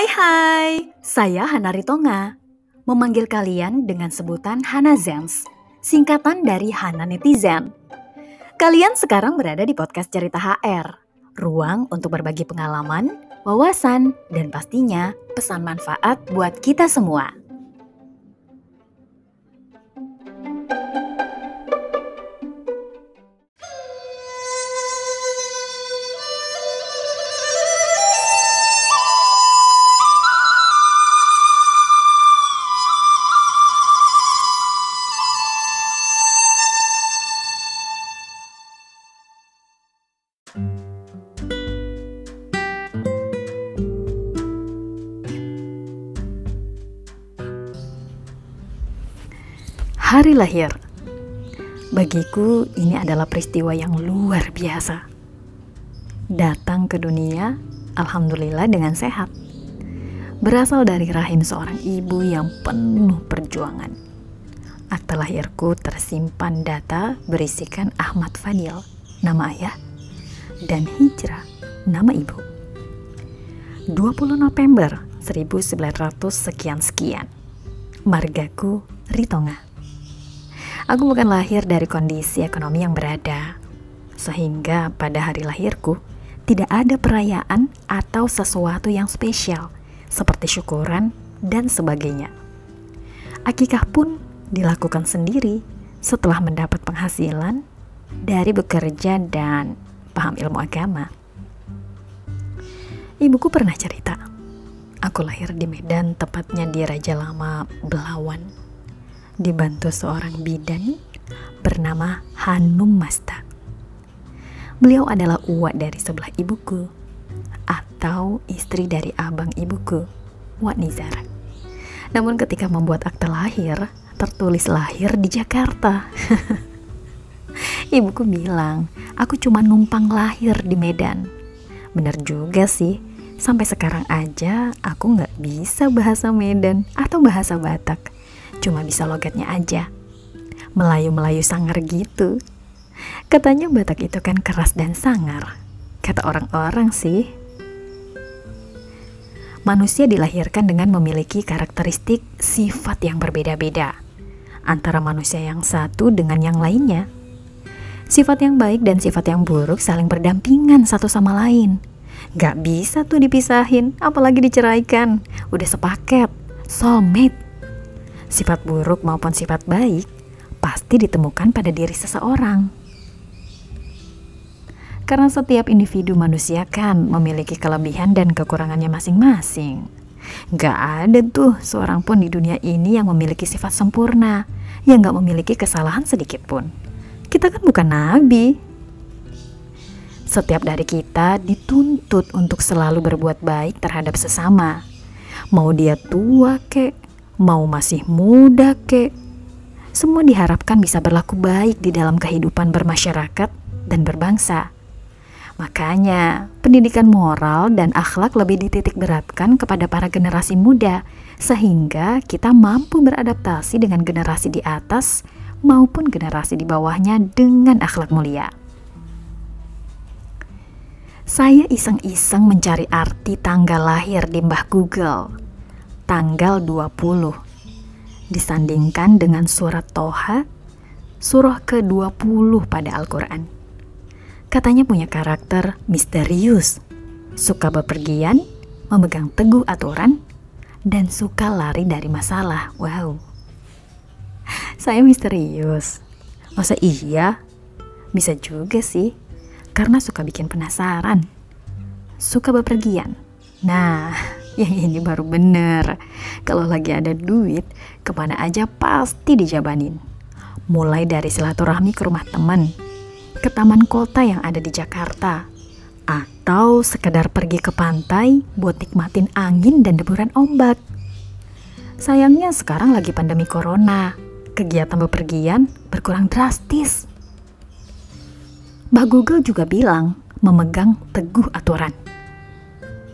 Hai hai, saya Hana Ritonga. Memanggil kalian dengan sebutan Hana Zens, singkatan dari Hana Netizen. Kalian sekarang berada di podcast Cerita HR, ruang untuk berbagi pengalaman, wawasan, dan pastinya pesan manfaat buat kita semua. Hari lahir. Bagiku ini adalah peristiwa yang luar biasa. Datang ke dunia, alhamdulillah dengan sehat. Berasal dari rahim seorang ibu yang penuh perjuangan. Akta lahirku tersimpan data berisikan Ahmad Fadil, nama ayah, dan Hijrah, nama ibu. 20 November 1900 sekian sekian. Margaku Ritonga. Aku bukan lahir dari kondisi ekonomi yang berada, sehingga pada hari lahirku tidak ada perayaan atau sesuatu yang spesial seperti syukuran dan sebagainya. Akikah pun dilakukan sendiri setelah mendapat penghasilan dari bekerja dan paham ilmu agama. Ibuku pernah cerita, aku lahir di Medan, tepatnya di Raja Lama, Belawan dibantu seorang bidan bernama Hanum Masta. Beliau adalah uak dari sebelah ibuku atau istri dari abang ibuku, Wak Nizar. Namun ketika membuat akta lahir, tertulis lahir di Jakarta. Ibuku bilang, aku cuma numpang lahir di Medan. Bener juga sih, sampai sekarang aja aku nggak bisa bahasa Medan atau bahasa Batak cuma bisa logatnya aja. Melayu-melayu sangar gitu. Katanya Batak itu kan keras dan sangar. Kata orang-orang sih. Manusia dilahirkan dengan memiliki karakteristik sifat yang berbeda-beda antara manusia yang satu dengan yang lainnya. Sifat yang baik dan sifat yang buruk saling berdampingan satu sama lain. Gak bisa tuh dipisahin, apalagi diceraikan. Udah sepaket, soulmate sifat buruk maupun sifat baik pasti ditemukan pada diri seseorang. Karena setiap individu manusia kan memiliki kelebihan dan kekurangannya masing-masing. Gak ada tuh seorang pun di dunia ini yang memiliki sifat sempurna, yang gak memiliki kesalahan sedikit pun. Kita kan bukan nabi. Setiap dari kita dituntut untuk selalu berbuat baik terhadap sesama. Mau dia tua kek, mau masih muda kek. Semua diharapkan bisa berlaku baik di dalam kehidupan bermasyarakat dan berbangsa. Makanya, pendidikan moral dan akhlak lebih dititik beratkan kepada para generasi muda, sehingga kita mampu beradaptasi dengan generasi di atas maupun generasi di bawahnya dengan akhlak mulia. Saya iseng-iseng mencari arti tanggal lahir di Mbah Google tanggal 20 disandingkan dengan surat Toha surah ke-20 pada Al-Quran. Katanya punya karakter misterius, suka bepergian, memegang teguh aturan, dan suka lari dari masalah. Wow. Saya misterius. Masa iya? Bisa juga sih, karena suka bikin penasaran. Suka bepergian. Nah, yang ini baru bener. Kalau lagi ada duit, ke mana aja pasti dijabanin. Mulai dari silaturahmi ke rumah teman, ke taman kota yang ada di Jakarta, atau sekedar pergi ke pantai buat nikmatin angin dan deburan ombak. Sayangnya sekarang lagi pandemi corona, kegiatan bepergian berkurang drastis. Mbak Google juga bilang memegang teguh aturan.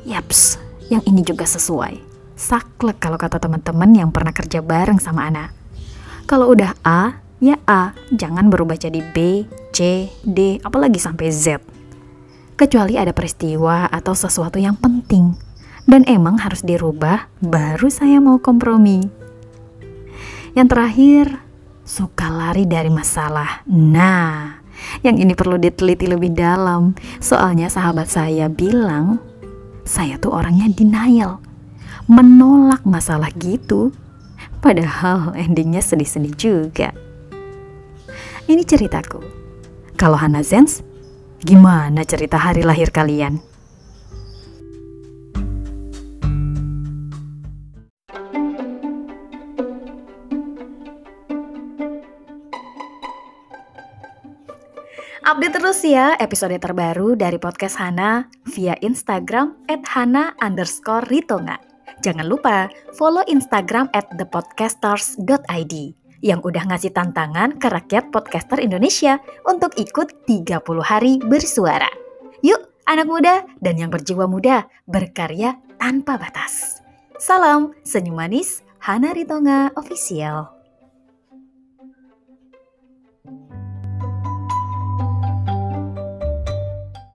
Yaps, yang ini juga sesuai. Saklek kalau kata teman-teman yang pernah kerja bareng sama Ana. Kalau udah A, ya A, jangan berubah jadi B, C, D, apalagi sampai Z. Kecuali ada peristiwa atau sesuatu yang penting. Dan emang harus dirubah baru saya mau kompromi. Yang terakhir, suka lari dari masalah. Nah, yang ini perlu diteliti lebih dalam. Soalnya sahabat saya bilang, saya tuh orangnya denial. Menolak masalah gitu. Padahal endingnya sedih-sedih juga. Ini ceritaku. Kalau Hana Zens, gimana cerita hari lahir kalian? Update terus ya episode terbaru dari podcast Hana via Instagram at Hana underscore Ritonga. Jangan lupa follow Instagram at thepodcasters.id yang udah ngasih tantangan ke rakyat podcaster Indonesia untuk ikut 30 hari bersuara. Yuk anak muda dan yang berjiwa muda berkarya tanpa batas. Salam senyum manis Hana Ritonga Official.